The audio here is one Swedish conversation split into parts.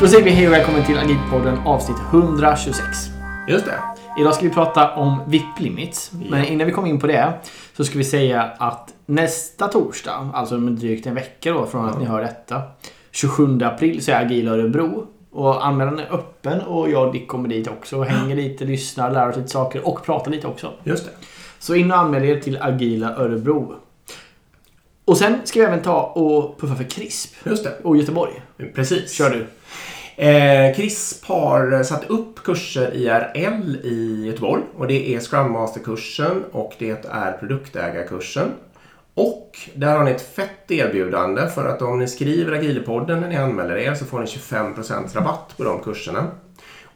Då säger vi hej och välkommen till Agilpodden avsnitt 126. Just det. Idag ska vi prata om VIP Limits. Men innan vi kommer in på det så ska vi säga att nästa torsdag, alltså om drygt en vecka då från att ni hör detta, 27 april så är Agil Örebro. Och anmälan är öppen och jag och Dick kommer dit också och hänger lite, lyssnar, lär oss lite saker och pratar lite också. Just det. Så in och anmäl er till Agila Örebro. Och sen ska vi även ta och puffa för CRISP Just det. och Göteborg. Precis. Kör du. Eh, CRISP har satt upp kurser IRL i Göteborg. Och det är Scrum Master-kursen och det är produktägarkursen. Och där har ni ett fett erbjudande för att om ni skriver Agilepodden när ni anmäler er så får ni 25% rabatt på de kurserna.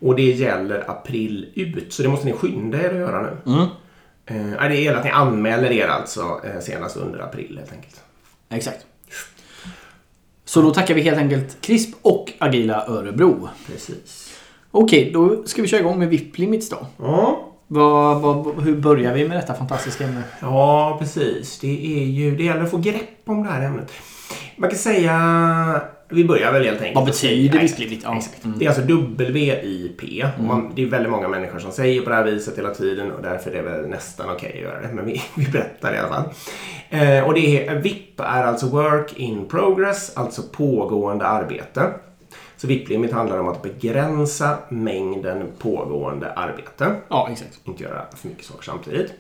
Och det gäller april ut, så det måste ni skynda er att göra nu. Mm. Eh, det gäller att ni anmäler er alltså eh, senast under april helt enkelt. Exakt. Så då tackar vi helt enkelt CRISP och Agila Örebro. Precis. Okej, då ska vi köra igång med VIP Limits då. Ja, Vad, vad, hur börjar vi med detta fantastiska ämne? Ja, precis. Det är ju... Det gäller att få grepp om det här ämnet. Man kan säga... Vi börjar väl helt enkelt. Vad betyder Limit? Ja. Exakt. Mm. Det är alltså WIP. Och man, det är väldigt många människor som säger på det här viset hela tiden och därför är det väl nästan okej att göra det. Men vi, vi berättar i alla fall. Eh, och det är, VIP är alltså Work in Progress, alltså pågående arbete. Så VIP-limit handlar om att begränsa mängden pågående arbete Ja, exakt. inte göra för mycket saker samtidigt.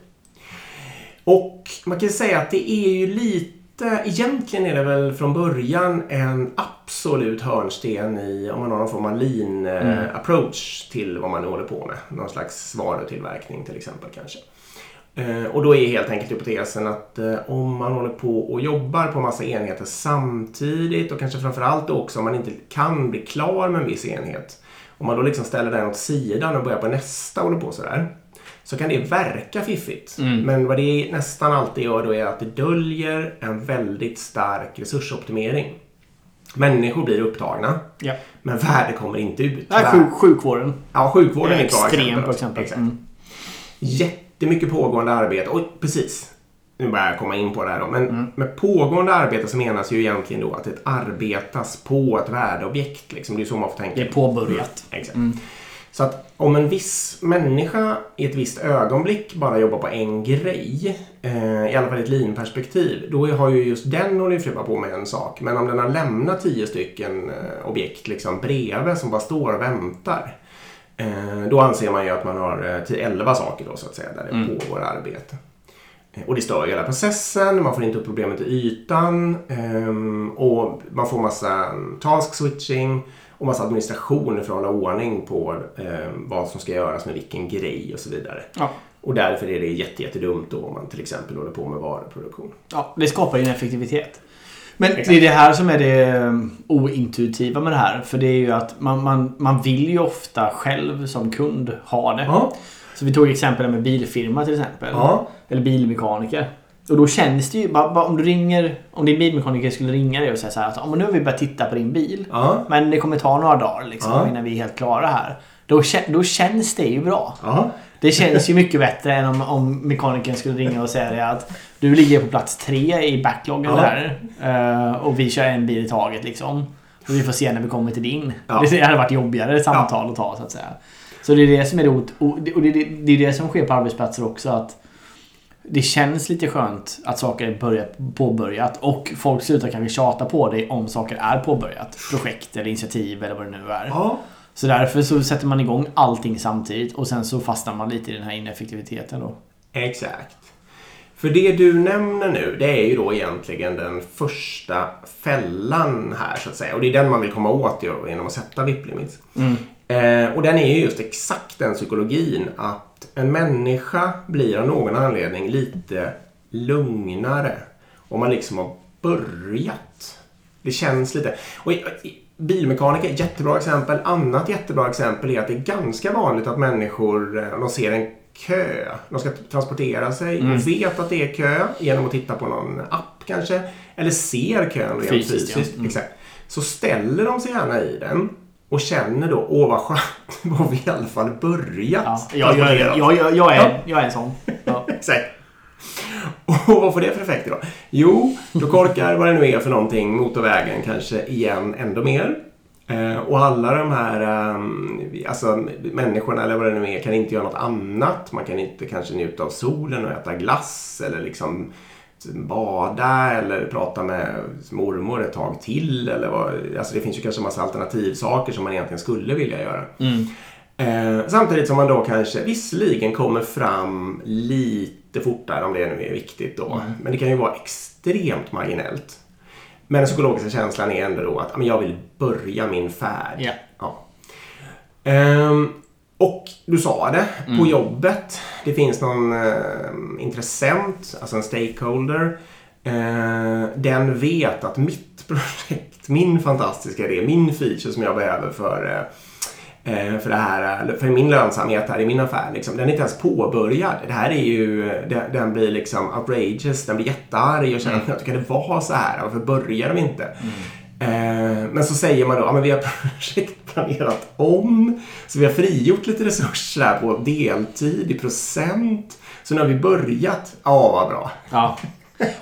Och man kan säga att det är ju lite, egentligen är det väl från början en absolut hörnsten i om man har någon form av lean eh, approach till vad man håller på med. Någon slags varutillverkning till exempel kanske. Eh, Och då är helt enkelt hypotesen att eh, om man håller på och jobbar på massa enheter samtidigt och kanske framförallt också om man inte kan bli klar med en viss enhet. Om man då liksom ställer den åt sidan och börjar på nästa och håller på sådär. Så kan det verka fiffigt. Men vad det nästan alltid gör då är att det döljer en väldigt stark resursoptimering. Människor blir upptagna. Ja. Men värde kommer inte ut. Nej, sjuk, sjukvården. Ja, sjukvården är bra Extrem exempel. på exempel. Exakt. Mm. Jättemycket pågående arbete. Och precis. Nu börjar jag komma in på det här då. Men Mm. med pågående arbete så menas ju egentligen då att det arbetas på ett värdeobjekt. Liksom. Det är så man får tänka. Det är påbörjat. Exakt. Så att om en viss människa i ett visst ögonblick bara jobbar på en grej, eh, i alla fall i ett lean-perspektiv, då har ju just den hållit flippa på med en sak. Men om den har lämnat tio stycken eh, objekt liksom bredvid som bara står och väntar, eh, då anser man ju att man har eh, till elva saker då så att säga, där det pågår arbete. Eh, Och det stör hela processen, man får inte upp problemet i ytan ehm, och man får massa mm, task switching och massa administration för att hålla ordning på ehm, vad som ska göras med vilken grej och så vidare. Ja. Och därför är det jätte, jättedumt då om man till exempel håller på med varuproduktion. ja, det skapar ju en effektivitet. Men Exakt. det är det här som är det um, ointuitiva med det här. För det är ju att man, man, man vill ju ofta själv som kund ha det. Ja, Så vi tog exempel med bilfirma till exempel. ja, Eller bilmekaniker. Och då känns det ju, bara, bara om du ringer, om din bilmekaniker skulle ringa dig och säga så här att "Ja, men nu har vi börjat titta på din bil. ja, Men det kommer ta några dagar liksom Ja. innan vi är helt klara här. Då, då känns det ju bra. ja, Det känns ju mycket bättre än om, om mekanikern skulle ringa och säga att du ligger på plats tre i backloggen där. eh, och vi kör en bil i taget liksom. Och vi får se när vi kommer till din. Det hade varit jobbigare samtal att ta så att säga. Så det är det som är det- och det, det, det är det som sker på arbetsplatser också. att det känns lite skönt att saker är börjat, påbörjat och folk slutar kanske tjata på dig om saker är påbörjat. Projekt eller initiativ eller vad det nu är. ja. Så därför så sätter man igång allting samtidigt och sen så fastnar man lite i den här ineffektiviteten då. Exakt. För det du nämner nu, det är ju då egentligen den första fällan här så att säga. Och det är den man vill komma åt genom att sätta VIP-limits. Eh, och den är ju just exakt den psykologin att en människa blir av någon anledning lite lugnare om man liksom har börjat. Det känns lite... Och bilmekaniker, jättebra exempel. Annat jättebra exempel är att det är ganska vanligt att människor, eh, de ser en kö. De ska transportera sig och vet att det är kö genom att titta på någon app kanske. Eller ser kön rent Fysiskt, fysiskt. ja. Mm. Exakt. Så ställer de sig gärna i den och känner då, åh vad skönt, då har vi i alla fall börjat. Ja, jag, jag, jag, jag, jag, är, jag är en sån. Ja. Exakt. Och vad får det för effekter då? Jo, då korkar vad det nu är för någonting motorvägen kanske igen ändå mer. Eh, och alla de här um, alltså, människorna eller vad det nu är kan inte göra något annat. Man kan inte kanske njuta av solen och äta glass eller liksom bada eller prata med mormor ett tag till. Eller vad, alltså det finns ju kanske en massa alternativsaker som man egentligen skulle vilja göra. Mm. Eh, samtidigt som man då kanske visserligen kommer fram lite fortare om det nu är viktigt då. Mm. Men det kan ju vara extremt marginellt. Men den psykologiska känslan är ändå då att jag vill börja min färd. Ja. Ja. Ehm, och du sa det, på Mm. jobbet. Det finns någon eh, intressent, alltså en stakeholder. Eh, den vet att mitt projekt, min fantastiska idé, min feature som jag behöver för, eh, eh, för, det här, för min lönsamhet här i min affär, liksom, den är inte ens påbörjad. Det här är ju, den, den blir liksom outrageous, den blir jättearg och känner Mm. att jag kan det vara så här? Varför börjar de inte? Eh, Men så säger man då, ja men vi har projektplanerat om, så vi har frigjort lite resurser här på deltid, i procent. Så nu har vi börjat. Ja, vad bra. Ja.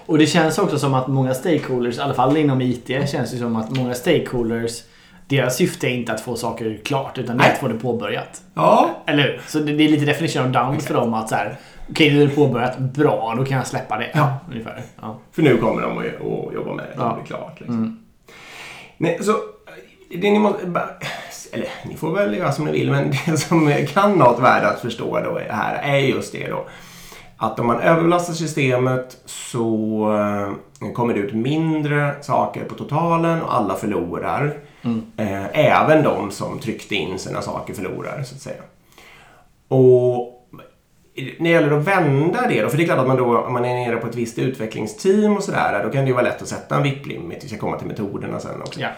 Och det känns också som att många stakeholders, i alla fall inom IT, känns det som att många stakeholders deras syfte är inte att få saker klart utan det är att få det påbörjat. Ja, Eller hur? Så det är lite definition of downs för dem att så här. Okej, nu är det påbörjat. Bra, då kan jag släppa det. Ja. Ungefär. Ja. för nu kommer de att, att jobba med det. Ja. Det blir klart. Liksom. Mm. Nej, så, det ni, måste, eller, ni får väl göra som ni vill, men det som kan ha ett värde att förstå då här är just det då. Att om man överbelastar systemet så eh, kommer det ut mindre saker på totalen och alla förlorar. Mm. Eh, även de som tryckte in sina saker förlorar, så att säga. Och när det gäller att vända det då, för det är klart att man då, om man är nere på ett visst utvecklingsteam och sådär, då kan det ju vara lätt att sätta en VIP-limit. Vi ska komma till metoderna sen också. Ja.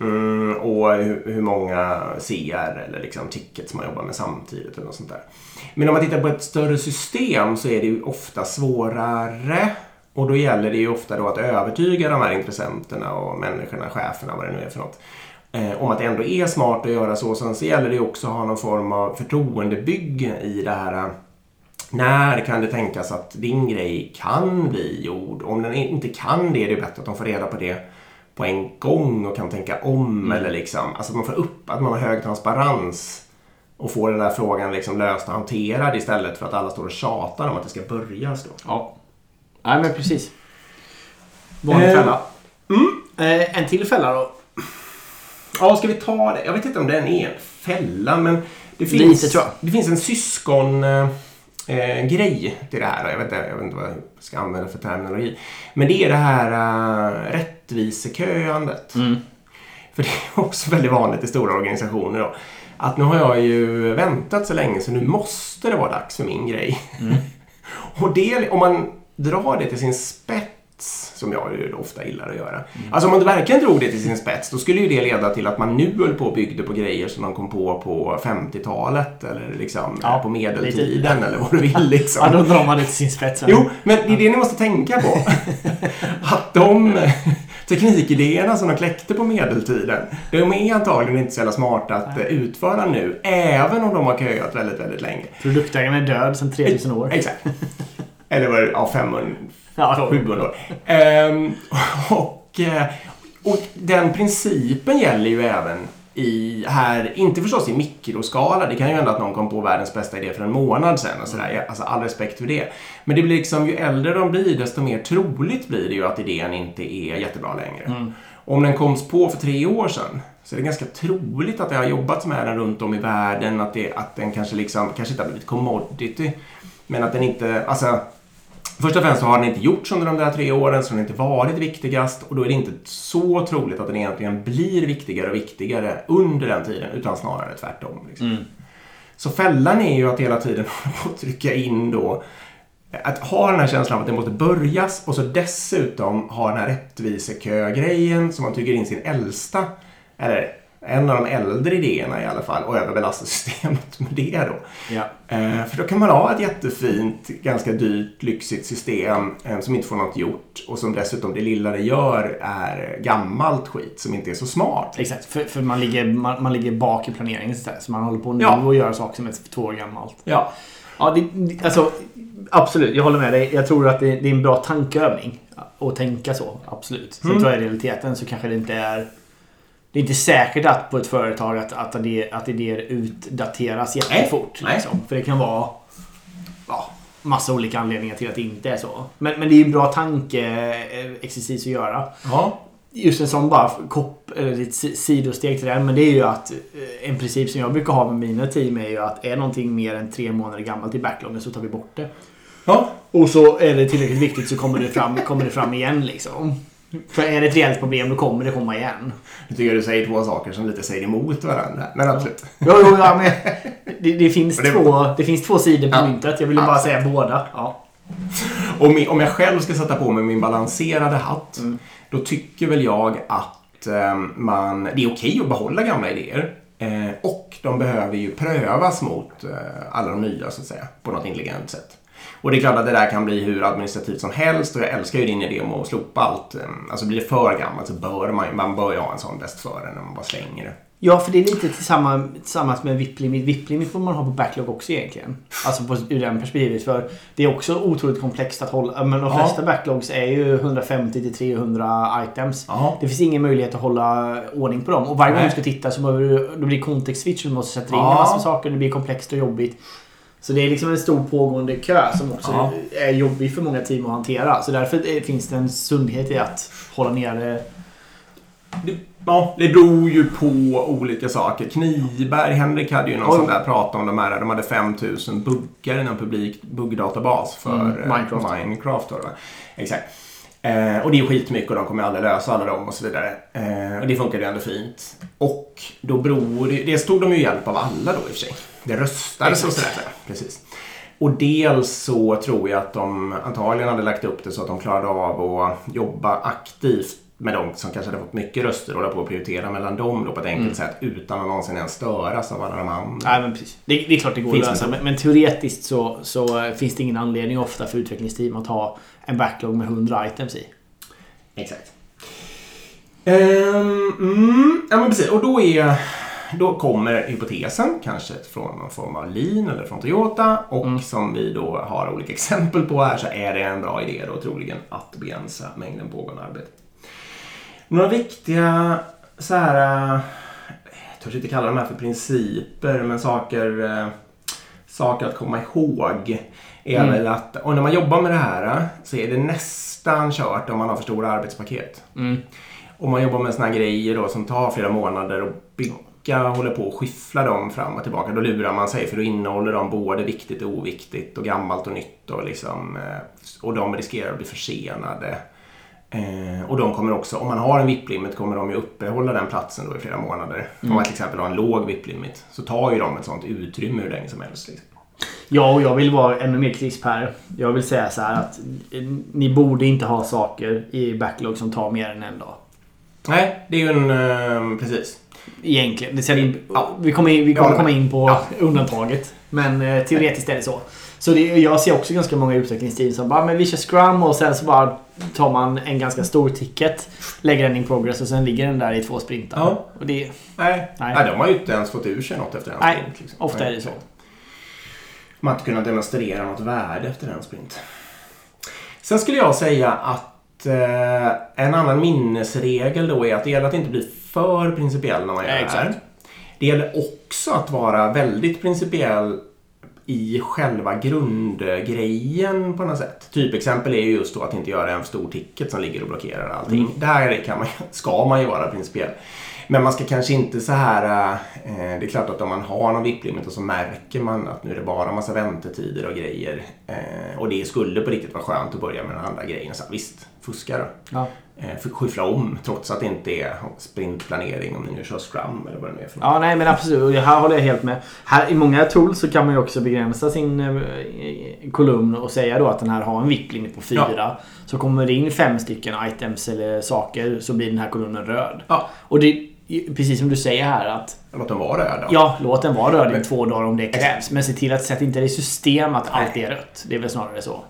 Mm, och hur, hur många CR eller liksom tickets man jobbar med samtidigt eller något sånt där. Men om man tittar på ett större system så är det ju ofta svårare. Och då gäller det ju ofta då att övertyga de här intressenterna och människorna, cheferna, vad det nu är för något. Eh, om att det ändå är smart att göra så. Sen så gäller det ju också att ha någon form av förtroendebygge i det här. När kan det tänkas att din grej kan bli gjord? Om den inte kan det är det bättre att de får reda på det på en gång och kan tänka om. Eller liksom, alltså att man får upp att man har hög transparens och får den där frågan liksom löst och hanterad istället för att alla står och tjatar om att det ska börja stå. Ja. Nej, men precis. Vanlig Eh, fälla. Eh, en till fälla då. Ja, ska vi ta det? Jag vet inte om den är en fälla, men det finns, Lite, tror jag. Det finns en syskon eh, eh, grej till det här. Jag vet, inte, jag vet inte vad jag ska använda för terminologi. Men det är det här eh, rättviseköandet. Mm. För det är också väldigt vanligt i stora organisationer då. Att nu har jag ju väntat så länge så nu måste det vara dags för min grej. Och det, om man drar det till sin spets, som jag ju ofta gillar att göra. Alltså om man verkligen drog det till sin spets, då skulle ju det leda till att man nu höll på och byggde på grejer som man kom på på 50-talet eller liksom Ja, på medeltiden eller vad du vill liksom. Ja, då drar man det till sin spets. Jo, men det är det ni måste tänka på. Att de eh, teknikidéerna som de kläckte på medeltiden, de är antagligen inte så jävla smarta att eh, utföra nu, även om de har köat väldigt, väldigt länge. Produktägaren är död sedan 3000 år. Exakt. Eller var det, ja, 500, Ja, då. 700 år. Ehm, och, eh, och den principen gäller ju även i här, inte förstås i mikroskala, det kan ju hända att någon kom på världens bästa idé för en månad sedan och sådär, alltså all respekt för det. Men det blir liksom, ju äldre de blir desto mer troligt blir det ju att idén inte är jättebra längre. Om den koms på för tre år sedan så är det ganska troligt att det har jobbats med den runt om i världen, att, det, att den kanske liksom, kanske inte har blivit commodity, men att den inte, alltså Först och främst så har den inte gjorts under de där tre åren, så den har inte varit viktigast och då är det inte så troligt att den egentligen blir viktigare och viktigare under den tiden, utan snarare tvärtom. Liksom. Mm. Så fällan är ju att hela tiden hålla på att trycka in då att ha den här känslan av att det måste börjas och så dessutom ha den här rättvisekö-grejen som man trycker in sin äldsta, eller en av de äldre idéerna i alla fall, och överbelasta systemet med det då. Ja. Eh, för då kan man ha ett jättefint, ganska dyrt, lyxigt system eh, som inte får något gjort och som dessutom det lilla det gör är gammalt skit som inte är så smart. Exakt, för, för man, ligger, man, man ligger bak i planeringen istället. Så man håller på nu Ja. och gör saker som är två år gammalt. Ja, Ja, det, det- alltså, absolut. Jag håller med dig. Jag tror att det, det är en bra tankeövning att tänka så. Absolut. Sen Mm. tror jag i realiteten så kanske det inte är... det är inte säkert att på ett företag att, att, idéer, att idéer utdateras jättefort. Nej. Liksom. För det kan vara ja, massa olika anledningar till att det inte är så. Men, men det är en bra tankeexercis att göra. Ja. Just en sån bara kopp, eller ett si- sidosteg till den. Men det är ju att eh, en princip som jag brukar ha med mina team är ju att är någonting mer än tre månader gammalt i backloggen så tar vi bort det. Ja. Och så är det tillräckligt viktigt så kommer det fram, kommer det fram igen liksom. För är det ett reellt problem då kommer det komma igen. Jag tycker du säger två saker som lite säger emot varandra. Men absolut. Jo, jo, ja, men det, det, finns det- två, det finns två sidor på Ja. myntet. Jag ville bara säga båda. Ja. Om, om jag själv ska sätta på mig min balanserade hatt, Mm. då tycker väl jag att eh, man, det är okej att behålla gamla idéer. Eh, och de behöver ju prövas mot eh, alla de nya, så att säga, på något intelligent sätt. Och det är klart att det där kan bli hur administrativt som helst och jag älskar ju din idé om att slopa allt. Eh, Alltså blir det för gammalt så bör man, man bör ju ha en sån bäst före när man bara slänger det. Ja, för det är lite tillsammans, tillsammans med VIP-limit. VIP-limit får man ha på backlog också egentligen. Alltså på, ur den perspektivet. För det är också otroligt komplext att hålla. Men de Ja. flesta backlogs är ju 150 till 300 items. Ja. Det finns ingen möjlighet att hålla ordning på dem. Och varje gång du ska titta så behöver du, då blir det context switch och du måste sätta in Ja. en massa saker. Det blir komplext och jobbigt. Så det är liksom en stor pågående kö som också Ja. är jobbig för många team att hantera. Så därför är- finns det en sundhet i att hålla nere Det, ja, det beror ju på olika saker. Kniberg, Henrik hade ju någon Oj. sån där prat om de här. De hade 5000 buggar i någon publik buggdatabas för Mm, eh, Minecraft. Minecraft då? Exakt. Eh, och det är skitmycket och de kommer aldrig lösa alla dem och så vidare. Eh, och det funkade ju ändå fint. Och då beror det, det stod de ju hjälp av alla då i och för sig. Det röstades och sådär. Precis. Och dels så tror jag att de antagligen hade lagt upp det så att de klarade av att jobba aktivt med de som kanske hade fått mycket röster och hålla på att prioritera mellan dem då på ett enkelt sätt utan att någonsin ens störas av alla de andra. Nej, men precis. Det, det är klart det går att lösa. Men, men teoretiskt så, så finns det ingen anledning ofta för utvecklingsteam att ha en backlog med 100 items i. Exakt. Ehm, mm, ja men precis. Och då är då kommer hypotesen, kanske från någon form av lean eller från Toyota och Mm. som vi då har olika exempel på här så är det en bra idé då troligen att begränsa mängden pågående arbete. Några viktiga så här, eh, jag törs inte kalla de här för principer, men saker, eh, saker att komma ihåg är Mm. väl att och när man jobbar med det här så är det nästan kört om man har för stora arbetspaket. Mm. Om man jobbar med såna grejer då som tar flera månader och bygga, håller på och skyffla dem fram och tillbaka. Då lurar man sig för då innehåller de både viktigt och oviktigt och gammalt och nytt och liksom eh, och de riskerar att bli försenade. Eh, och de kommer också, om man har en VIP-limit kommer de ju uppehålla den platsen då i flera månader. Om man till exempel har en låg VIP-limit så tar ju de ett sånt utrymme hur länge som helst. Liksom. Ja, och jag vill vara ännu mer krisp här. Jag vill säga så här att eh, ni borde inte ha saker i backlog som tar mer än en dag. Nej, det är ju en... Eh, precis. Egentligen. Det sen, Ja. Vi kommer, in, vi kommer komma in på Ja. undantaget. Men eh, teoretiskt är det så. Så det, jag ser också ganska många utvecklingsteam som bara men vi kör scrum och sen så bara tar man en ganska stor ticket. Lägger den in progress och sen ligger den där i två sprintar. Ja. Och det, Nej. Nej. Nej. de har ju inte ens fått ur sig något efter en Nej, sprint. Liksom. ofta Nej. är det så. Man har inte kunnat demonstrera något värde efter en sprint. Sen skulle jag säga att eh, en annan minnesregel då är att det gäller att inte bli för principiell när man gör det här. Det gäller också att vara väldigt principiell i själva grundgrejen på något sätt. Typexempel är ju just då att inte göra en stor ticket som ligger och blockerar allting. Mm. Där kan man, ska man ju vara principiell. Men man ska kanske inte så här... Eh, det är klart att om man har någon VIP-limit och så märker man att nu är det bara massa väntetider och grejer. Eh, och det skulle på riktigt vara skönt att börja med den andra grejen. Så visst, fuska då. Ja. Eh, för skyffla om trots att det inte är sprintplanering om ni nu kör scrum eller vad det nu är för något. Ja, nej men absolut. Här håller jag helt med. Här, I många tools så kan man ju också begränsa sin eh, kolumn och säga då att den här har en VIP-limit på fyra. Så kommer det in fem stycken items eller saker så blir den här kolumnen röd. Ja. Och det precis som du säger här att Låt dem vara röda. ja, låt den vara röd i två dagar om det krävs. Men se till att sätta inte det i system att allt är rött. Det är väl snarare så.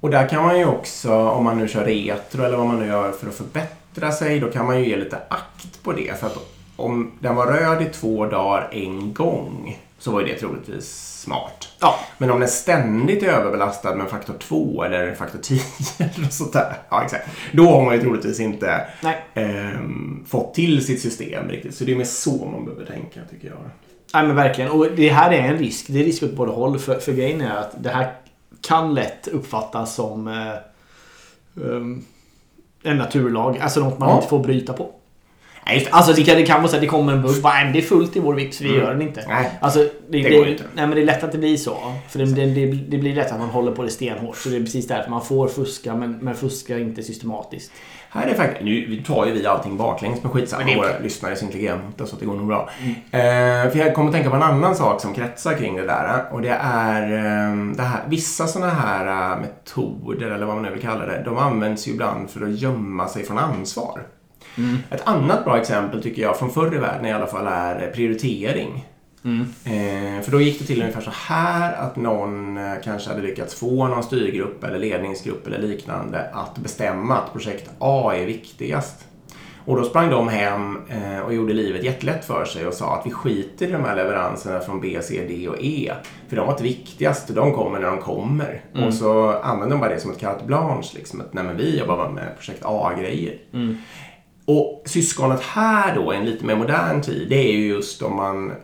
Och där kan man ju också, om man nu kör retro eller vad man nu gör för att förbättra sig, då kan man ju ge lite akt på det. För att om den var röd i två dagar en gång så var ju det troligtvis smart. Ja. Men om den ständigt är överbelastad med faktor 2 eller faktor 10 eller sånt där. Ja, exakt. Då har man ju troligtvis inte ehm, fått till sitt system riktigt. Så det är mer så man behöver tänka tycker jag. Nej men verkligen. Och det här är en risk. Det är risk åt båda håll. För, för grejen är att det här kan lätt uppfattas som eh, um, en naturlag. Alltså något man Ja. inte får bryta på. Nej, det. Alltså det kan, det kan vara så att det kommer en bugg. "Nej, det är fullt i vår vikt så vi Mm. gör den inte. Nej. Alltså, det, Det det, går inte. Nej men det är lätt att det blir så. För det, det, det, det blir lätt att man håller på det stenhårt. Så det är precis därför man får fuska men, men fuska inte systematiskt. Här är faktiskt, nu tar ju vi allting baklänges med skitsamma. Men det Våra lyssnare är så intelligenta så att det går nog bra. Eh, för jag kommer att tänka på en annan sak som kretsar kring det där. Och det är eh, det här, vissa sådana här eh, metoder, eller vad man nu vill kalla det, de används ju ibland för att gömma sig från ansvar. Ett annat bra exempel tycker jag, från förr i världen i alla fall, är eh, prioritering. Eh, för då gick det till ungefär så här att någon eh, kanske hade lyckats få någon styrgrupp eller ledningsgrupp eller liknande att bestämma att projekt A är viktigast. Och då sprang de hem eh, och gjorde livet jättelätt för sig och sa att vi skiter i de här leveranserna från B, C, D och E. För de var inte viktigast, de kommer när de kommer. Och så använde de bara det som ett carte blanche. Liksom, att nej men vi jobbar bara med projekt A-grejer. Och syskonet här då, i en lite mer modern tid, det är ju just om man eh,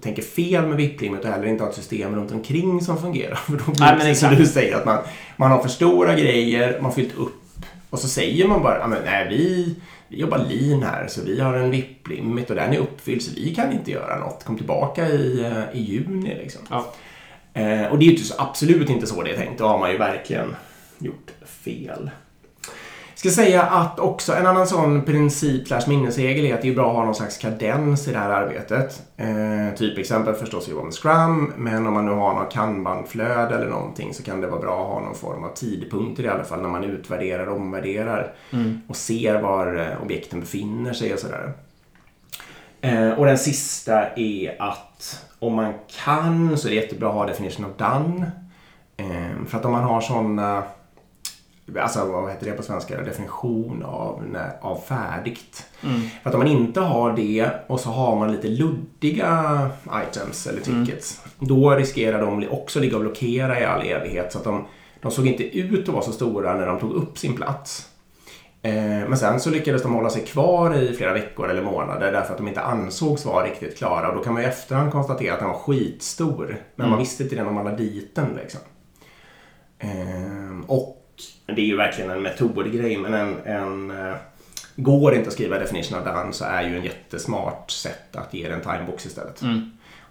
tänker fel med vipplimmet och heller inte har ett system runt omkring som fungerar. För då blir det som du säger, att man, man har för stora grejer, man har fyllt upp och så säger man bara, "Ja, men, nej vi, vi jobbar lean här så vi har en vipplimit och den är uppfylld så vi kan inte göra något. Kom tillbaka i, eh, i juni liksom. Ja. Eh, och det är ju absolut inte så det är tänkt. Då har man ju verkligen gjort fel. Ska säga att också en annan sån princip slash minnesregel är att det är bra att ha någon slags kadens i det här arbetet. Eh, typexempel förstås är med Scrum, men om man nu har något kanbanflöde eller någonting så kan det vara bra att ha någon form av tidpunkter i alla fall när man utvärderar och omvärderar och ser var eh, objekten befinner sig och sådär. Eh, och den sista är att om man kan så är det jättebra att ha definition of done. Eh, för att om man har sådana, alltså vad heter det på svenska, definition av, när- av färdigt. För att om man inte har det och så har man lite luddiga items eller tickets. Då riskerar de också ligga och blockera i all evighet. Så att de, de såg inte ut att vara så stora när de tog upp sin plats. Eh, Men sen så lyckades de hålla sig kvar i flera veckor eller månader därför att de inte ansågs vara riktigt klara. Och då kan man i efterhand konstatera att den var skitstor. Men man visste inte det när man la dit den. Liksom. Ehm, Och det är ju verkligen en metodgrej men en, en eh, Går inte att skriva definition of done så är ju en jättesmart sätt att ge den timebox istället.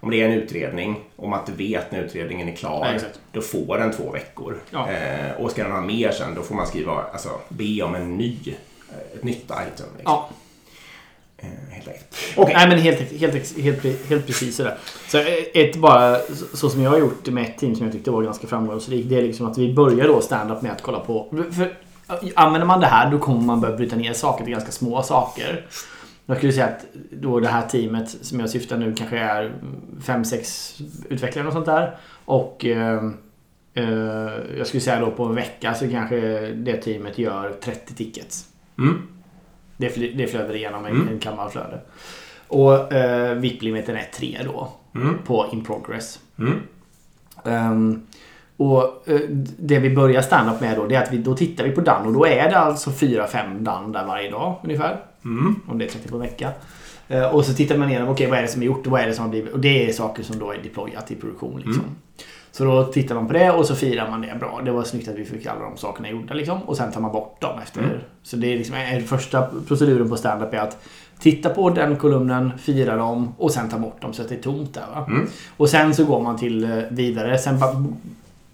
Om det är en utredning, om man inte vet när utredningen är klar, exakt. då får den två veckor. Ja. Eh, och ska den ha mer sen, då får man skriva, alltså, be om en ny, eh, ett nytt item. Liksom. Ja. Eh, helt. Okej. Nej men helt, helt, helt, helt precis sådär. Så ett bara, så som jag har gjort med ett team som jag tyckte var ganska framgångsrikt. Det är liksom att vi börjar då stand-up med att kolla på... För, använder man det här då kommer man börja bryta ner saker till ganska små saker. Jag skulle säga att då det här teamet som jag syftar nu kanske är 5-6 utvecklare och sånt där. Och eh, eh, jag skulle säga då på en vecka så kanske det teamet gör 30 tickets. Mm. Det, fly, det flödar igenom en, Mm. en kammarflöde. Och eh, VIP-limiten är 3 då. Mm. På in progress. Mm. Ehm, och eh, det vi börjar stand-up med då, det är att vi, då tittar vi på Dan och då är det alltså 4-5 Dan där varje dag ungefär. Mm. Om det är 30 på en vecka. Eh, och så tittar man igenom, okej vad är det som är gjort och vad är det som har blivit... Och det är saker som då är deployat i produktion liksom. Så då tittar man på det och så firar man det bra. Det var snyggt att vi fick alla de sakerna gjorda liksom. Och sen tar man bort dem efter. Mm. Så det är liksom är första proceduren på stand-up är att titta på den kolumnen, fira dem och sen ta bort dem så att det är tomt där. Mm. Och sen så går man till eh, vidare. Sen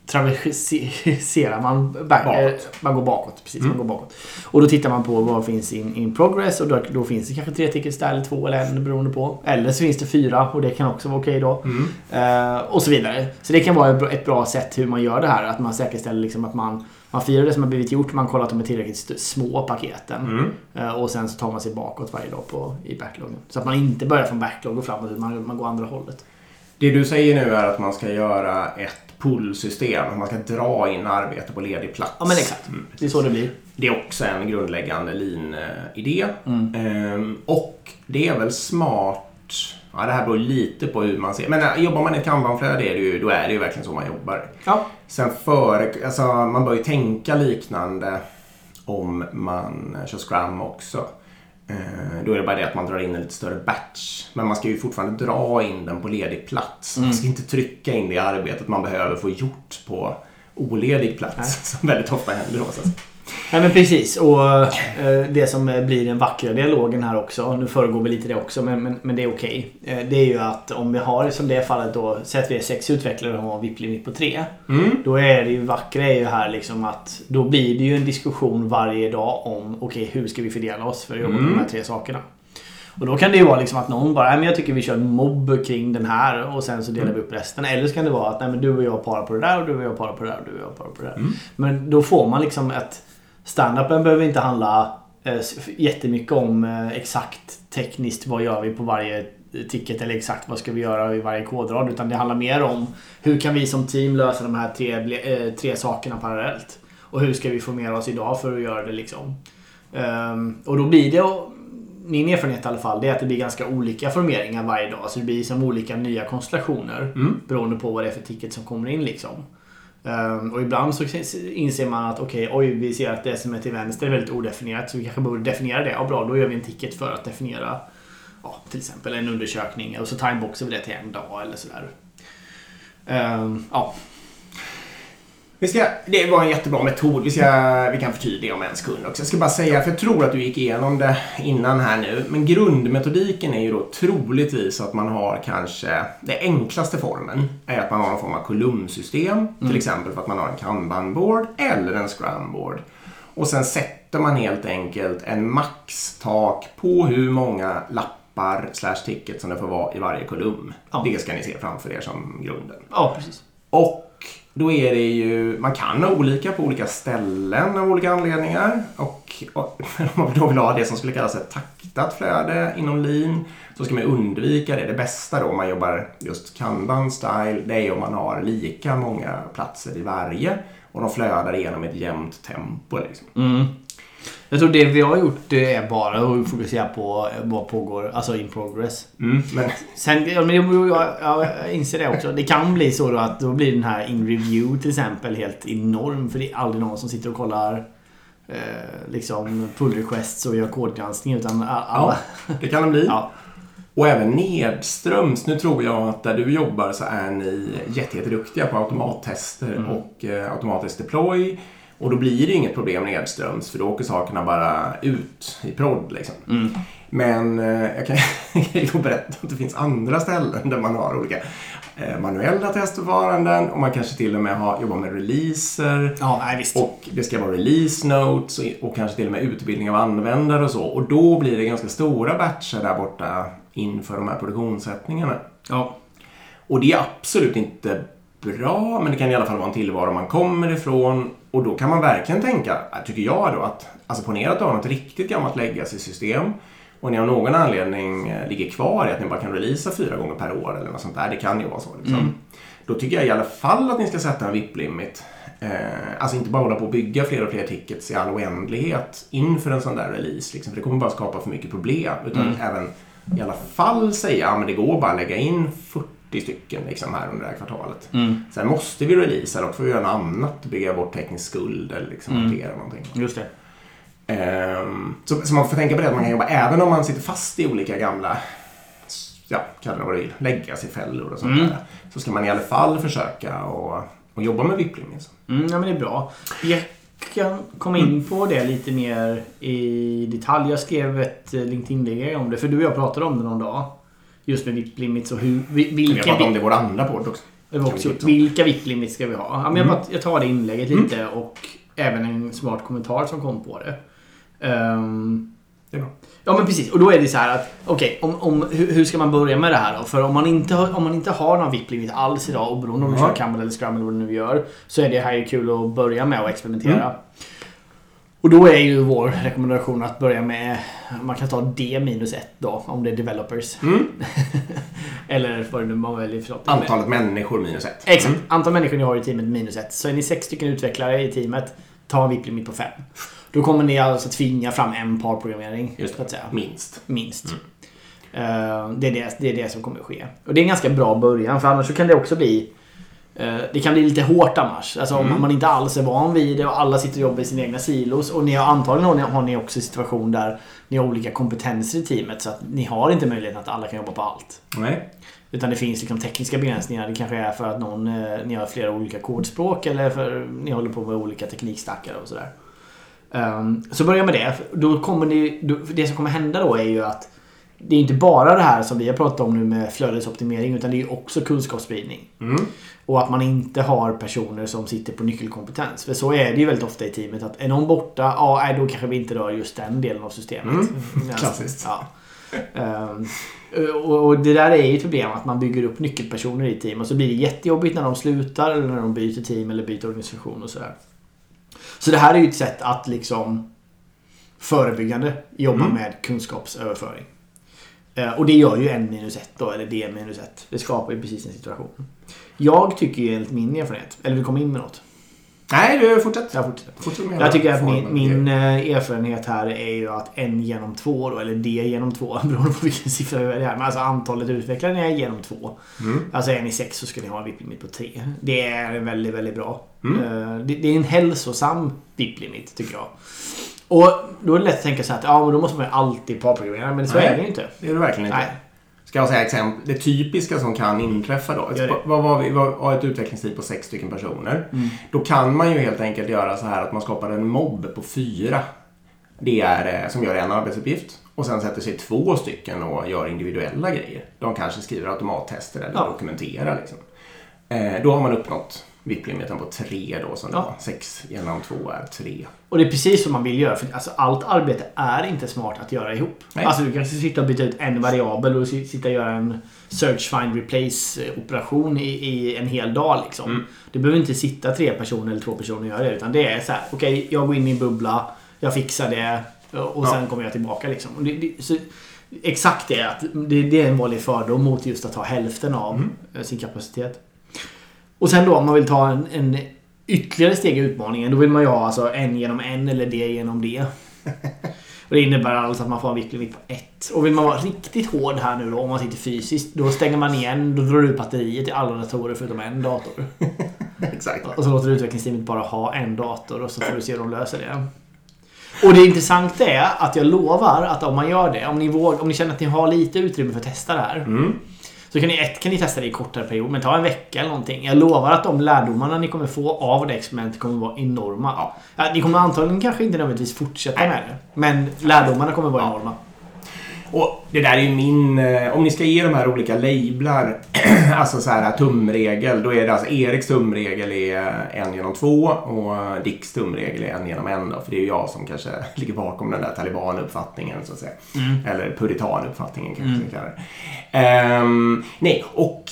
traverserar man back, Bakåt. eh, man går bakåt. Precis, Mm. man går bakåt. Och då tittar man på vad finns in, in progress och då, då finns det kanske tre tickets där eller två eller en beroende på. Eller så finns det fyra och det kan också vara okej då. Mm. Eh, och så vidare. Så det kan vara ett bra- sätt hur man gör det här. Att man säkerställer liksom att man, man firar det som har blivit gjort. Man kollar att de är tillräckligt små paketen. Mm. Eh, och sen så tar man sig bakåt varje dag på, i backloggen. Så att man inte börjar från backlog och framåt utan man, man går andra hållet. Det du säger nu är att man ska göra ett pullsystem. Man ska dra in arbete på ledig plats. Ja men exakt. Mm. Det är så det blir. Det är också en grundläggande lean-idé. Mm. Ehm, och det är väl smart Ja, det här beror lite på hur man ser. Men äh, jobbar man i ett kanbanflöde då är det ju verkligen så man jobbar. Ja. Sen före, alltså man bör ju tänka liknande om man kör Scrum också. Eh, Då är det bara det att man drar in en lite större batch. Men man ska ju fortfarande dra in den på ledig plats. Man ska inte trycka in det arbetet man behöver få gjort på oledig plats. Som väldigt ofta händer att säga. Nej men precis. Och eh, det som blir den vackra dialogen här också. Nu föregår vi lite det också men, men, men det är okej. Eh, det är ju att om vi har som det fallet då. Säg att vi är sex utvecklare och har VIP-limit på tre. Mm. Då är det ju vackra är ju här liksom att då blir det ju en diskussion varje dag om okej hur ska vi fördela oss för att jobba med de här tre sakerna. Och då kan det ju vara liksom att någon bara, nej men jag tycker vi kör en mobb kring den här och sen så delar vi upp resten. Eller så kan det vara att nej men du och jag parar på det där och du och jag parar på det där och du och jag parar på det där. Men då får man liksom ett... Standupen behöver inte handla eh, jättemycket om eh, exakt tekniskt vad gör vi på varje ticket eller exakt vad ska vi göra i varje kodrad. Utan det handlar mer om hur kan vi som team lösa de här tre, eh, tre sakerna parallellt. Och hur ska vi formera oss idag för att göra det liksom. Ehm, och då blir det, min erfarenhet i alla fall, det är att det blir ganska olika formeringar varje dag. Så det blir som olika nya konstellationer Mm. beroende på vad det är för ticket som kommer in liksom. Ehm, och ibland så inser man att okej, oj, vi ser att det som är till vänster är väldigt odefinierat. Så vi kanske borde definiera det. Ja, bra, då gör vi en ticket för att definiera ja, till exempel en undersökning. Och så timeboxar vi det till en dag eller sådär. Um, ja, vi ska, det var en jättebra metod. Vi, ska, vi kan förtydliga om en sekund också. Jag ska bara säga, för jag tror att du gick igenom det innan här nu. Men grundmetodiken är ju då troligtvis att man har kanske, den enklaste formen är att man har någon form av kolumnsystem. Till exempel för att man har en kanbanboard eller en scrumboard. Och sen sätter man helt enkelt en maxtak på hur många lappar slash ticket som det får vara i varje kolumn. Ja. Det ska ni se framför er som grunden. ja precis. Och då är det ju, man kan ha olika på olika ställen av olika anledningar. Och, och om man då vill ha det som skulle kallas ett taktat flöde inom lean så ska man undvika det. Det bästa då om man jobbar just kanban style det är om man har lika många platser i varje och de flödar igenom ett jämnt tempo. Liksom. Mm. Jag tror det vi har gjort det är bara att fokusera på vad pågår, alltså in progress. Mm, men Sen, ja, men jag, jag, inser det också. Det kan bli så då att då blir den här in review till exempel helt enorm. För det är aldrig någon som sitter och kollar eh, liksom pull requests och gör kodgranskning. Utan alla... det kan det bli. Ja. Och även nedströms. Nu tror jag att där du jobbar så är ni jätte- jätteduktiga på automattester Mm. och eh, automatisk deploy. Och då blir det inget problem nedströms för då åker sakerna bara ut i prod. Liksom. Mm. Men eh, jag kan jag kan ju berätta att det finns andra ställen där man har olika eh, manuella testförfaranden och man kanske till och med har, jobbar med releaser. Ja, nej. Och det ska vara release notes och, och kanske till och med utbildning av användare och så. Och då blir det ganska stora batcher där borta inför de här produktionssättningarna. Ja. Och det är absolut inte bra, men det kan i alla fall vara en tillvaro man kommer ifrån. Och då kan man verkligen tänka, tycker jag då, att alltså ponera att du har något riktigt gammalt legacy-system och ni av någon anledning eh, ligger kvar i att ni bara kan releasa fyra gånger per år eller något sånt där. Det kan ju vara så. Liksom. Mm. Då tycker jag i alla fall att ni ska sätta en VIP-limit. Eh, alltså inte bara hålla på och bygga fler och fler tickets i all oändlighet inför en sån där release. Liksom, för det kommer bara skapa för mycket problem. Utan Mm. även i alla fall säga att det går bara att lägga in 40 stycken liksom, här under det här kvartalet. Mm. Sen måste vi releasa också får vi göra något annat. Bygga bort teknisk skuld eller liksom Mm. hantera någonting. Just det. Ehm, så, så man får tänka på det att man kan jobba även om man sitter fast i olika gamla ja, kalla det vad du vill, läggas i fällor och sånt Mm. där. Så ska man i alla fall försöka och, och jobba med VIP-limits. Mm, ja, men det är bra. Jag kan komma in på det lite mer i detalj. Jag skrev ett eh, LinkedIn-inlägg om det. För du och jag pratade om det någon dag. Just med VIP-limits och hur, vi- Vi har vilka, pratat om det i vår andra podd också. också, vilka VIP-limits ska vi ha? Ja, men jag, Mm. jag tar det inlägget lite och även en smart kommentar som kom på det. Ehm, Det är bra. Ja men precis. Och då är det så här att okej, om, om, hur, hur ska man börja med det här då? För om man inte om man inte har någon VIP-limit alls idag, oberoende om du Ja. kör Camel eller Scrum eller vad du nu gör, så är det här ju kul att börja med och experimentera. Mm. Och då är ju vår rekommendation att börja med, man kan ta D minus 1 då, om det är developers. Mm. eller vad det nu man väljer för något. Antalet människor minus ett. Exakt. Mm. Antal människor ni har i teamet minus ett. Så är ni sex stycken utvecklare i teamet, ta en VIP-limit på fem. Då kommer ni alltså tvinga fram en parprogrammering. Just säga. Minst. Minst. Eh, det, är det, det är det som kommer att ske. Och det är en ganska bra början för annars så kan det också bli det kan bli lite hårt annars. Alltså om Mm. man inte alls är van vid det och alla sitter och jobbar i sina egna silos. Och ni har, antagligen har ni, har ni också en situation där ni har olika kompetenser i teamet. Så att ni har inte möjligheten att alla kan jobba på allt. Nej. Utan det finns liksom tekniska begränsningar. Det kanske är för att någon, eh, ni har flera olika kodspråk eller för ni håller på med olika teknikstackar och sådär. Um, så börja med det. Då kommer ni, det som kommer hända då är ju att det är inte bara det här som vi har pratat om nu med flödesoptimering utan det är också kunskapsspridning. Mm. Och att man inte har personer som sitter på nyckelkompetens. För så är det ju väldigt ofta i teamet att är någon borta, ja nej, då kanske vi inte rör just den delen av systemet. Mm. Ja. Klassiskt. Ja. Och, och det där är ju ett problem att man bygger upp nyckelpersoner i team och så blir det jättejobbigt när de slutar eller när de byter team eller byter organisation och sådär. Så det här är ju ett sätt att liksom förebyggande jobba Mm. med kunskapsöverföring. Eh, Och det gör ju en minus ett då, eller d minus ett. Det skapar ju precis en situation. Jag tycker ju enligt min erfarenhet, eller du komma in med något? Nej, du fortsätt. Jag fortsätter. fortsätt med Jag tycker att min, min eh, erfarenhet här är ju att en genom två då, eller d genom två, beroende på vilken siffra vi väljer här. Men alltså antalet utvecklare är genom två. Mm. Alltså är ni sex så ska ni ha en VIP-limit på tre. Det är väldigt, väldigt bra. Mm. Eh, Det, det är en hälsosam VIP-limit tycker jag. Och då är det lätt att tänka så här att ja, men då måste man ju alltid parprogrammera. Men så Nej. är det ju inte. Det är det verkligen inte. Nej. Ska jag säga exempel, det typiska som kan inträffa då. Vad var vi? Vad har ett utvecklingstid på sex stycken personer. Mm. Då kan man ju helt enkelt göra så här att man skapar en mobb på fyra. Det är eh, som gör en arbetsuppgift. Och sen sätter sig två stycken och gör individuella grejer. De kanske skriver automattester eller Ja. dokumenterar. Liksom. Eh, då har man uppnått VIP-limiten på tre då som det Ja. var. Sex genom två är tre. Och det är precis som man vill göra. För alltså, allt arbete är inte smart att göra ihop. Nej. Alltså du kanske sitta och byta ut en variabel och si- sitta och göra en search, find, replace operation i, i en hel dag. Liksom. Mm. Det behöver inte sitta tre personer eller två personer och göra det. Utan det är så här, okej, jag går in i en bubbla, jag fixar det och Ja. sen kommer jag tillbaka. Liksom. Det, det, så, exakt det, att det, det är en vanlig fördom mot just att ha hälften av Mm. sin kapacitet. Och sen då om man vill ta en, en ytterligare steg i utmaningen. Då vill man ju ha alltså en genom en eller det genom det. Och det innebär alltså att man får en viktig limit på ett. Och vill man vara riktigt hård här nu då, om man sitter fysiskt. Då stänger man igen, då drar du ut batteriet i alla datorer förutom en dator. Exakt. Och så låter utvecklingsteamet bara ha en dator och så får du se hur de löser det. Och det intressanta är att jag lovar att om man gör det, om ni, vågar, om ni känner att ni har lite utrymme för att testa det här. Mm. Så kan ni, ett, kan ni testa det i kortare period, men ta en vecka eller någonting. Jag lovar att de lärdomarna ni kommer få av det experimentet kommer vara enorma. Ja. Ni kommer antagligen kanske inte nödvändigtvis fortsätta med det. Men lärdomarna kommer vara Ja. enorma. Och det där är ju min... eh, Om ni ska ge de här olika lablar, alltså så här tumregel, då är det alltså Eriks tumregel är en genom två och Dicks tumregel är en genom en då, för det är ju jag som kanske ligger bakom den där talibanuppfattningen så att säga. Eller puritanuppfattningen kanske Mm. vi kallar det. Ehm, nej, och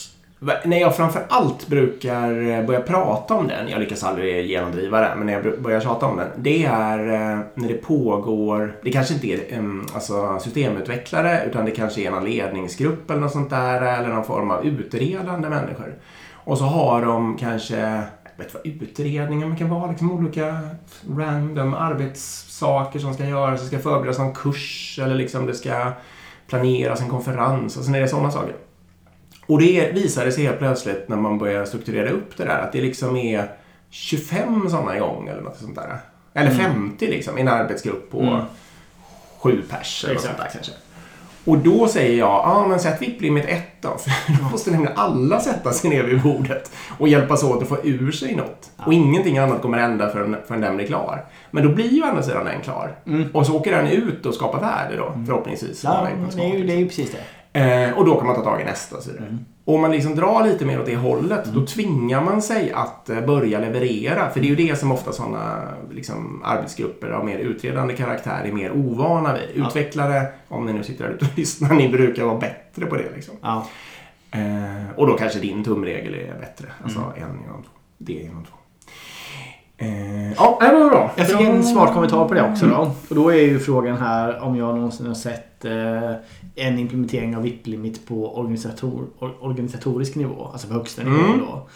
när jag framför allt brukar eh, börja prata om den, jag lyckas aldrig genomdriva det, men när jag börjar tjata om den, det är eh, när det pågår, det kanske inte är alltså systemutvecklare, utan det kanske är någon ledningsgrupp eller något sånt där, eller någon form av utredande människor. Och så har de kanske, jag vet vad utredningar man kan vara, liksom olika random arbetssaker som ska göras, det ska förberedas någon kurs eller liksom det ska planeras en konferens alltså och sen är det sådana saker. Och det visade sig helt plötsligt när man börjar strukturera upp det där att det liksom är 25 sådana igång eller något sånt där. Eller 50 liksom i en arbetsgrupp på Mm. sju pers eller något sånt där kanske. Och då säger jag, ja ah, men sätt VIP-limit 1 då. För då måste nämligen alla sätta sig ner vid bordet och hjälpas åt att få ur sig något. Och ingenting annat kommer hända förrän, förrän den blir klar. Men då blir ju å andra sidan den klar. Mm. Och så åker den ut och skapar värde då, förhoppningsvis. om Ja, det är, ju, det är ju precis det. Eh, och då kan man ta tag i nästa så vidare. Och om man liksom drar lite mer åt det hållet, då tvingar man sig att eh, börja leverera. För det är ju det som ofta sådana liksom, arbetsgrupper av mer utredande karaktär är mer ovana vid. Ja. Utvecklare, om ni nu sitter där ute och lyssnar, ni brukar vara bättre på det. Liksom. Ja. Eh, och då kanske din tumregel är bättre. Alltså en genom två, det genom två. Ja, det var bra. Jag fick Ja. en smart kommentar på det också då. Och då är ju frågan här om jag någonsin har sett eh, en implementering av VIP-limit på organisator, or, organisatorisk nivå. Alltså på högsta nivå Mm. då.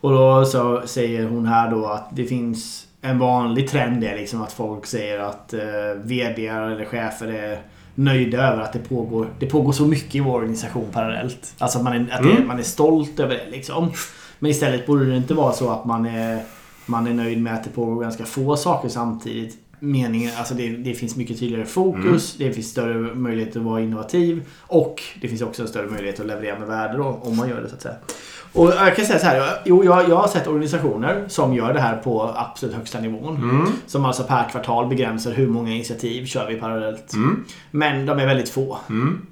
Och då så säger hon här då att det finns en vanlig trend är liksom att folk säger att eh, VD eller chefer är nöjda över att det pågår, det pågår så mycket i vår organisation parallellt. Alltså att man är, att Mm. det, man är stolt över det liksom. Men istället borde det inte vara så att man är, man är nöjd med att det pågår ganska få saker samtidigt. Meningen, alltså det, det finns mycket tydligare fokus, det finns större möjlighet att vara innovativ och det finns också en större möjlighet att leverera med värde då, om man gör det så att säga. Och jag kan säga så här, jo, jag, jag har sett organisationer som gör det här på absolut högsta nivån. Mm. Som alltså per kvartal begränsar hur många initiativ kör vi parallellt. Mm. Men de är väldigt få. Mm.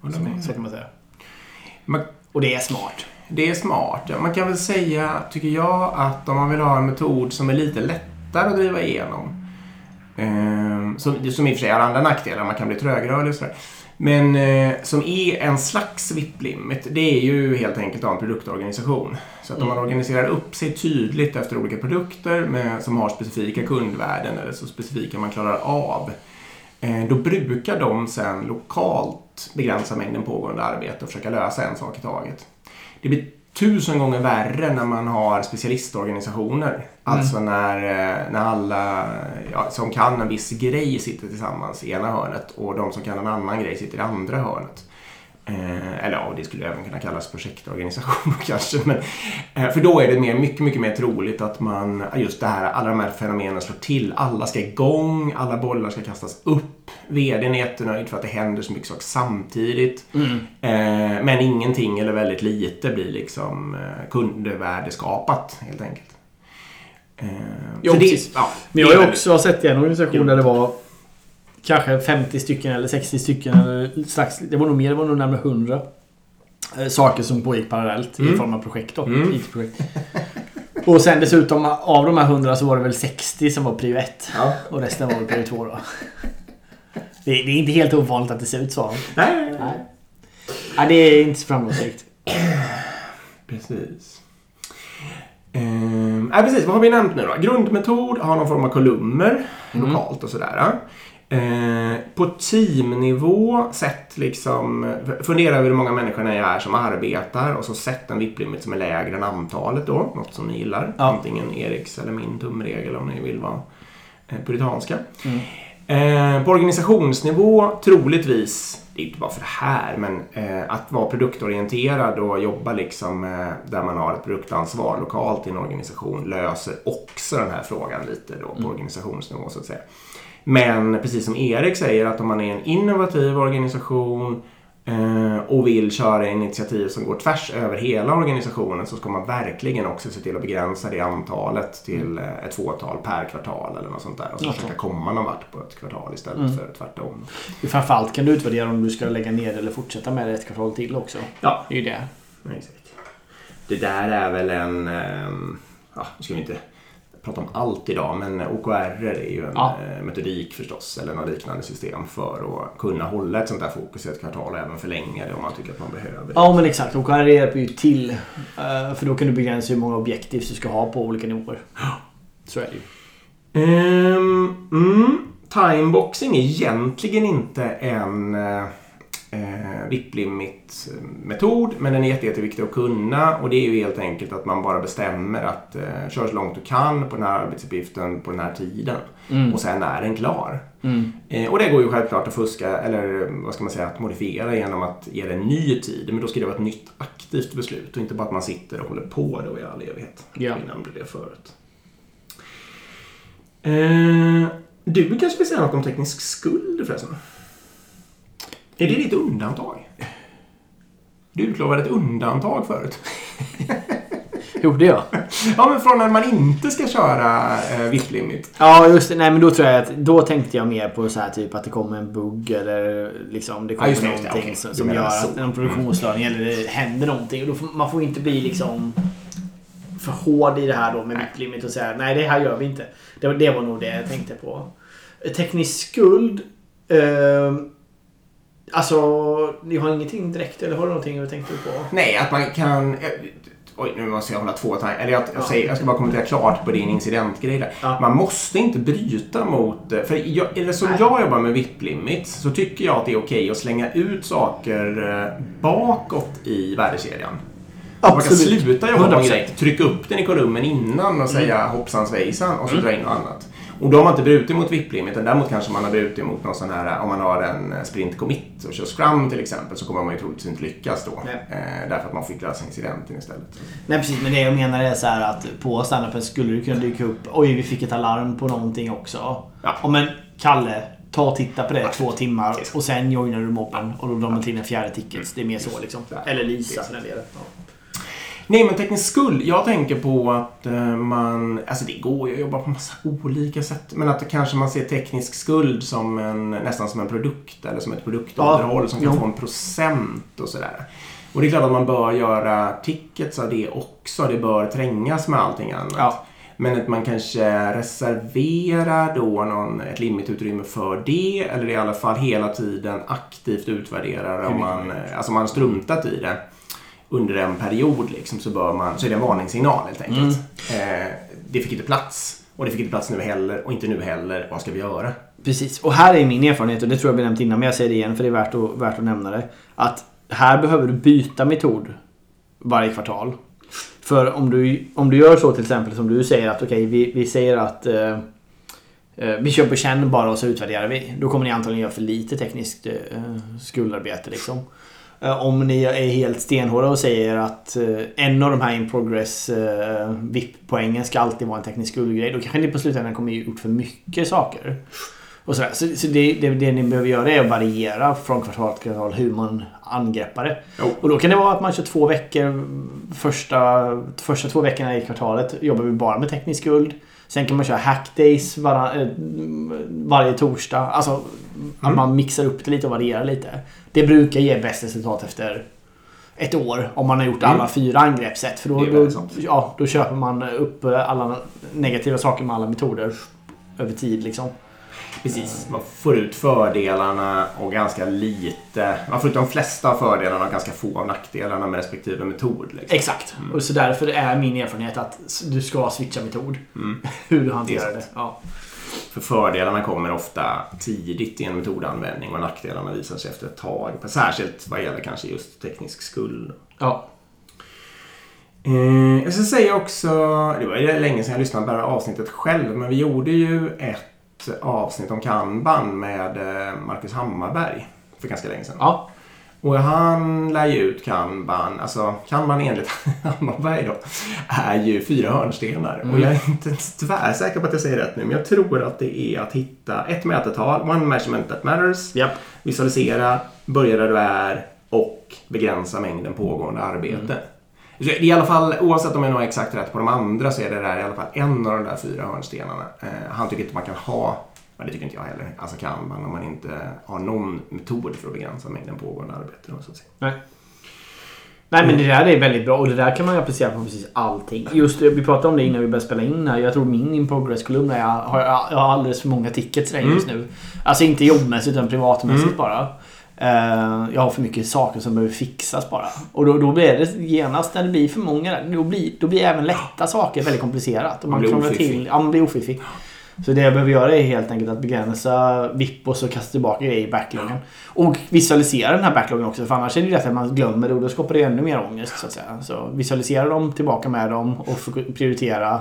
Med. Så kan man säga. Man, Och det är smart. Det är smart. Man kan väl säga, tycker jag, att om man vill ha en metod som är lite lättare att driva igenom. Eh, som, som i och för sig har andra nackdelar, man kan bli trögrörlig och sådär. Men eh, som är en slags VIP-limit, det är ju helt enkelt att ha en produktorganisation. Så att om man organiserar upp sig tydligt efter olika produkter med, som har specifika kundvärden eller så specifika man klarar av. Eh, då brukar de sen lokalt begränsa mängden pågående arbete och försöka lösa en sak i taget. Det blir tusen gånger värre när man har specialistorganisationer. Alltså när, eh, när alla ja, som kan en viss grej sitter tillsammans i ena hörnet och de som kan en annan grej sitter i andra hörnet. Eh, eller ja, det skulle även kunna kallas projektorganisation kanske. Men, eh, för då är det mer, mycket, mycket mer troligt att man, just det här, alla de här fenomenen slår till. Alla ska igång, alla bollar ska kastas upp. VDn är jättenöjd för att det händer så mycket saker samtidigt. Eh, men ingenting eller väldigt lite blir liksom kundvärdeskapat helt enkelt. Eh, Jo, det- precis. ja, Men jag har ju också sett i en organisation där det var kanske 50 stycken eller 60 stycken. Eller strax, det var nog mer, det var nog närmare 100. eh, Saker som pågick parallellt i Mm. form av projekt då. Mm. IT-projekt. Och sen dessutom av de här 100 så var det väl 60 som var prio 1. Ja. Och resten var väl prio 2 då. Det, det är inte helt ovanligt att det ser ut så. Nej, nej, nej. Nej. Nej, det är inte så framgångsrikt. Precis. Ehm, äh, precis, vad har vi nämnt nu då? Grundmetod, har någon form av kolumner Mm. lokalt och sådär. Eh, på teamnivå, sätt liksom, fundera över hur många människor ni är som arbetar och så sätt en VIP-limit som är lägre än antalet då, något som ni gillar. Ja. Antingen Eriks eller min tumregel om ni vill vara eh, puritanska. Mm. Eh, på organisationsnivå, troligtvis, det är inte bara för det här, men eh, att vara produktorienterad och jobba liksom eh, där man har ett produktansvar lokalt i en organisation löser också den här frågan lite då på organisationsnivå så att säga. Men precis som Erik säger att om man är en innovativ organisation eh, och vill köra initiativ som går tvärs över hela organisationen så ska man verkligen också se till att begränsa det antalet till eh, ett fåtal per kvartal eller något sånt där. Och så försöka komma någon vart på ett kvartal istället Mm. för tvärtom. Framförallt kan du utvärdera om du ska lägga ner eller fortsätta med det ett kvartal till också. Ja, Det är ju det. exakt. Det där är väl en... ehm, Ja, nu ska vi inte prata om allt idag, men OKR är ju en Ja. eh, metodik förstås, eller något liknande system för att kunna hålla ett sånt där fokus i ett kvartal och även förlänga det om man tycker att man behöver det. Ja men exakt. OKR hjälper ju till. eh, För då kan du begränsa hur många objektiv du ska ha på olika nivåer. Så är det ju. Um, mm, timeboxing är egentligen inte en eh, eh, men den är jätte, jätteviktig att kunna och det är ju helt enkelt att man bara bestämmer att eh, kör så långt du kan på den här arbetsuppgiften på den här tiden Mm. och sen är den klar. Mm. Eh, och det går ju självklart att fuska, eller eh, vad ska man säga, att modifiera genom att ge det en ny tid. Men då ska det vara ett nytt aktivt beslut och inte bara att man sitter och håller på då i all evighet. Ja. Innan det blev förut. Eh, du kanske vill säga något om teknisk skuld förresten? Är det ditt undantag? Du utlovade ett undantag förut. Gjorde jag? Ja, men från när man inte ska köra eh, VIP-limit. Ja just det. Nej men då tror jag att då tänkte jag mer på så här typ att det kommer en bugg eller liksom det Ja, kommer just det, någonting Okej. som, som gör att en produktionsstörning eller det händer någonting. Och då får, man får inte bli liksom för hård i det här då med Nej. VIP-limit och säga nej det här gör vi inte. Det, var- det var nog det jag tänkte på. Teknisk skuld. Eh, alltså, ni har ingenting direkt eller har du någonting du tänkte på? Nej, att man kan... eh, Oj, nu måste jag hålla två tankar. Eller jag, jag, Ja. säger, jag ska bara kommentera klart på din incidentgrej där. Ja. Man måste inte bryta mot... eh, För jag, eller som Nej. jag jobbar med VIP-limit så tycker jag att det är okej att slänga ut saker eh, bakåt i värdekedjan. Man kan sluta jobba på en 100%. grej, trycka upp den i kolumnen innan och säga hoppsan svejsan och så dra in något annat. Och då har man inte brutit mot VIP-limiten. Däremot kanske man har brutit mot någon sån här, om man har en sprint commit och kör scrum till exempel så kommer man ju troligtvis inte lyckas då. Eh, därför att man fick lösa incidenten istället. Nej precis, men det jag menar är så här att på standupen skulle det kunna dyka upp, oj vi fick ett alarm på någonting också. Ja. Och men Kalle, ta och titta på det två timmar och sen joinar du mobben och då drar man till en fjärde ticket. Det är mer så liksom. Eller Lisa för den delen. Ja. Nej, men teknisk skuld. Jag tänker på att eh, man... Alltså det går ju att jobba på massa olika sätt. Men att kanske man ser teknisk skuld som en, nästan som en produkt eller som ett produktunderhåll Ja, som kan jo. få en procent och sådär. Och det är klart att man bör göra tickets av det också. Det bör trängas med allting annat. Ja. Men att man kanske reserverar då någon, ett limitutrymme för det. Eller i alla fall hela tiden aktivt utvärderar om man, alltså man struntat i det under en period liksom, så, bör man, så är det en varningssignal helt enkelt. Eh, det fick inte plats. Och det fick inte plats nu heller och inte nu heller. Vad ska vi göra? Precis, och här är min erfarenhet och det tror jag vi nämnt innan men jag säger det igen för det är värt att, värt att nämna det. Att här behöver du byta metod varje kvartal. För om du, om du gör så till exempel som du säger att okej vi, vi säger att eh, eh, vi på känn bara och så utvärderar vi. Då kommer ni antagligen göra för lite tekniskt eh, skuldarbete liksom. Eh, Om ni är helt stenhårda och säger att eh, en av de här in progress eh, VIP-poängen ska alltid vara en teknisk skuldgrej. Då kanske ni på slutändan kommer gjort för mycket saker. Och sådär. Så, så det, det, det ni behöver göra är att variera från kvartal till kvartal hur man angreppar det. Jo. Och då kan det vara att man kör två veckor. Första, första två veckorna i kvartalet jobbar vi bara med teknisk skuld. Sen kan man köra hackdays var, eh, varje torsdag. Alltså att Mm. man mixar upp det lite och varierar lite. Det brukar ge bäst resultat efter ett år om man har gjort Mm. alla fyra angreppssätt. För då, då, ja, då köper man upp alla negativa saker med alla metoder över tid. Liksom. Precis. Man får ut fördelarna och ganska lite. Man får ut de flesta av fördelarna och ganska få av nackdelarna med respektive metod. Liksom. Exakt. Och så därför är min erfarenhet att du ska switcha metod. Mm. Hur du hanterar Det. Ja. För fördelarna kommer ofta tidigt i en metodanvändning och nackdelarna visar sig efter ett tag. Särskilt vad gäller kanske just teknisk skuld. Ja. Eh, jag ska säga också, det var länge sedan jag lyssnade på det här avsnittet själv, men vi gjorde ju ett avsnitt om kanban med eh, Marcus Hammarberg för ganska länge sedan. ja. Och han lär ju ut kanban, alltså kanban enligt Hammarberg då, är ju fyra hörnstenar. Och jag är inte tvärsäker på att jag säger rätt nu, men jag tror att det är att hitta ett mätetal, one measurement that matters, Japp. visualisera, börja där du är och begränsa mängden pågående arbete. Är I alla fall, oavsett om jag nog har exakt rätt på de andra så är det där i alla fall en av de där fyra hörnstenarna. Eh, han tycker inte man kan ha, men det tycker inte jag heller, alltså kan man om man inte har någon metod för att begränsa mängden pågående arbete. Så att säga. Nej. Nej men det där är väldigt bra och det där kan man ju applicera på precis allting. Just vi pratade om det innan vi började spela in här. Jag tror min in progress-kolumn är jag har, jag har alldeles för många tickets där just nu. Alltså inte jobbmässigt utan privatmässigt bara. Eh, jag har för mycket saker som behöver fixas bara. Och då, då blir det genast när det blir för många där, då blir, då blir även lätta saker väldigt komplicerat. Och Man blir krånglar ofiffig. till, ja, man blir ofiffig. Så det jag behöver göra är helt enkelt att begränsa VIP och så kasta tillbaka grejer i backloggen. Och visualisera den här backloggen också för annars är det lätt att man glömmer det och då skapar det ännu mer ångest så att säga. Så visualisera dem, tillbaka med dem och prioritera.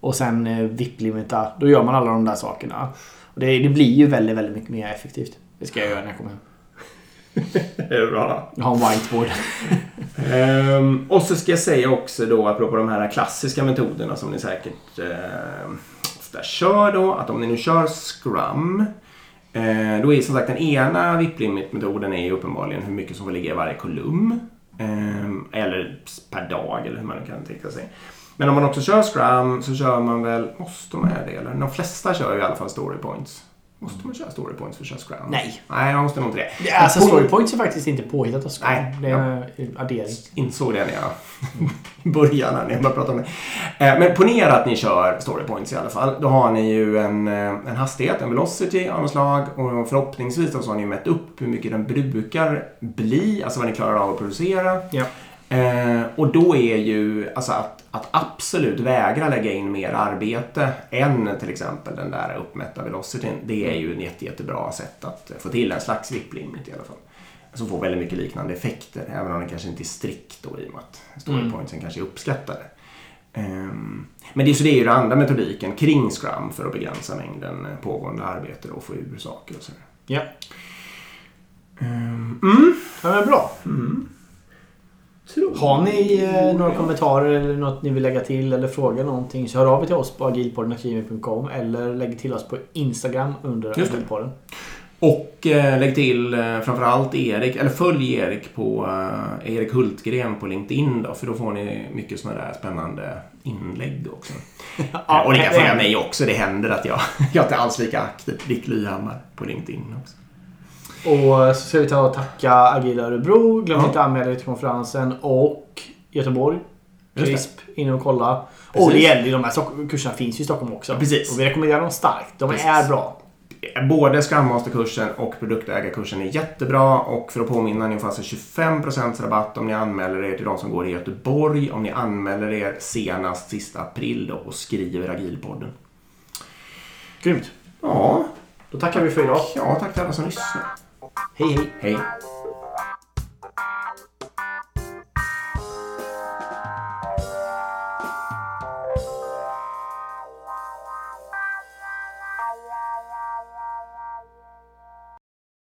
Och sen eh, VIP-limita. Då gör man alla de där sakerna. Och det, det blir ju väldigt, väldigt mycket mer effektivt. Det ska jag göra när jag kommer hem. Det är bra. Jag har en whiteboard. Ehm, och så ska jag säga också då, apropå de här klassiska metoderna som ni säkert eh, ofta kör då, att om ni nu kör Scrum, eh, då är som sagt den ena VIP-limit-metoden är uppenbarligen hur mycket som får ligga i varje kolumn. Ehm, eller per dag, eller hur man nu kan tänka sig. Men om man också kör Scrum så kör man väl, måste man göra det eller? De flesta kör ju i alla fall story points. Måste man köra story points för att köra Scrum? Nej. Nej, man måste nog inte det. Det, alltså Men på- storypoints är faktiskt inte påhittat av Scrum. Nej, Det är addering. insåg det när jag började när jag började prata om det. Eh, Men ponera att ni kör story points i alla fall. Då har ni ju en, eh, en hastighet, en velocity av något slag och förhoppningsvis så har ni mätt upp hur mycket den brukar bli, alltså vad ni klarar av att producera. Ja. Eh, och då är ju alltså att, att absolut vägra lägga in mer arbete än till exempel den där uppmätta velocityn. Det är ju ett jätte, jättebra sätt att få till en slags VIP-limit i alla fall. Som får väldigt mycket liknande effekter, även om den kanske inte är strikt då i och med att storypointsen kanske är uppskattade. Ehm, Men det, är- så det är ju den andra metodiken kring Scrum för att begränsa mängden pågående arbete och få ur saker och sådär. Ja. Ehm, Mm. ja men bra. Tror Har ni eh, några kommentarer eller något ni vill lägga till eller fråga någonting så hör av er till oss på agilpodden.gmail.com eller lägg till oss på Instagram under Just det. agilpodden. Och eh, lägg till eh, framförallt Erik, eller följ Erik på eh, Erik Hultgren på LinkedIn då, för då får ni mycket sådana där spännande inlägg också. Ja, och ni kan följa mig också, det händer att jag, jag är inte alls lika aktiv. Dick Lyhammar på LinkedIn också. Och så ska vi ta och tacka Agila Örebro. Glöm Ja. inte att anmäla er till konferensen. Och Göteborg. CRISP. In och kolla. Precis. Och det gäller ju de här kurserna finns ju i Stockholm också. Precis. Och vi rekommenderar dem starkt. De Precis. är bra. Både Scrum Master-kursen och produktägarkursen är jättebra och för att påminna, ni får alltså 25% rabatt om ni anmäler er till de som går i Göteborg. Om ni anmäler er senast sista april då och skriver Agilpodden. Grymt. Ja, Då tackar vi för idag. ja tack till alla som lyssnar. Hej hej. Hej!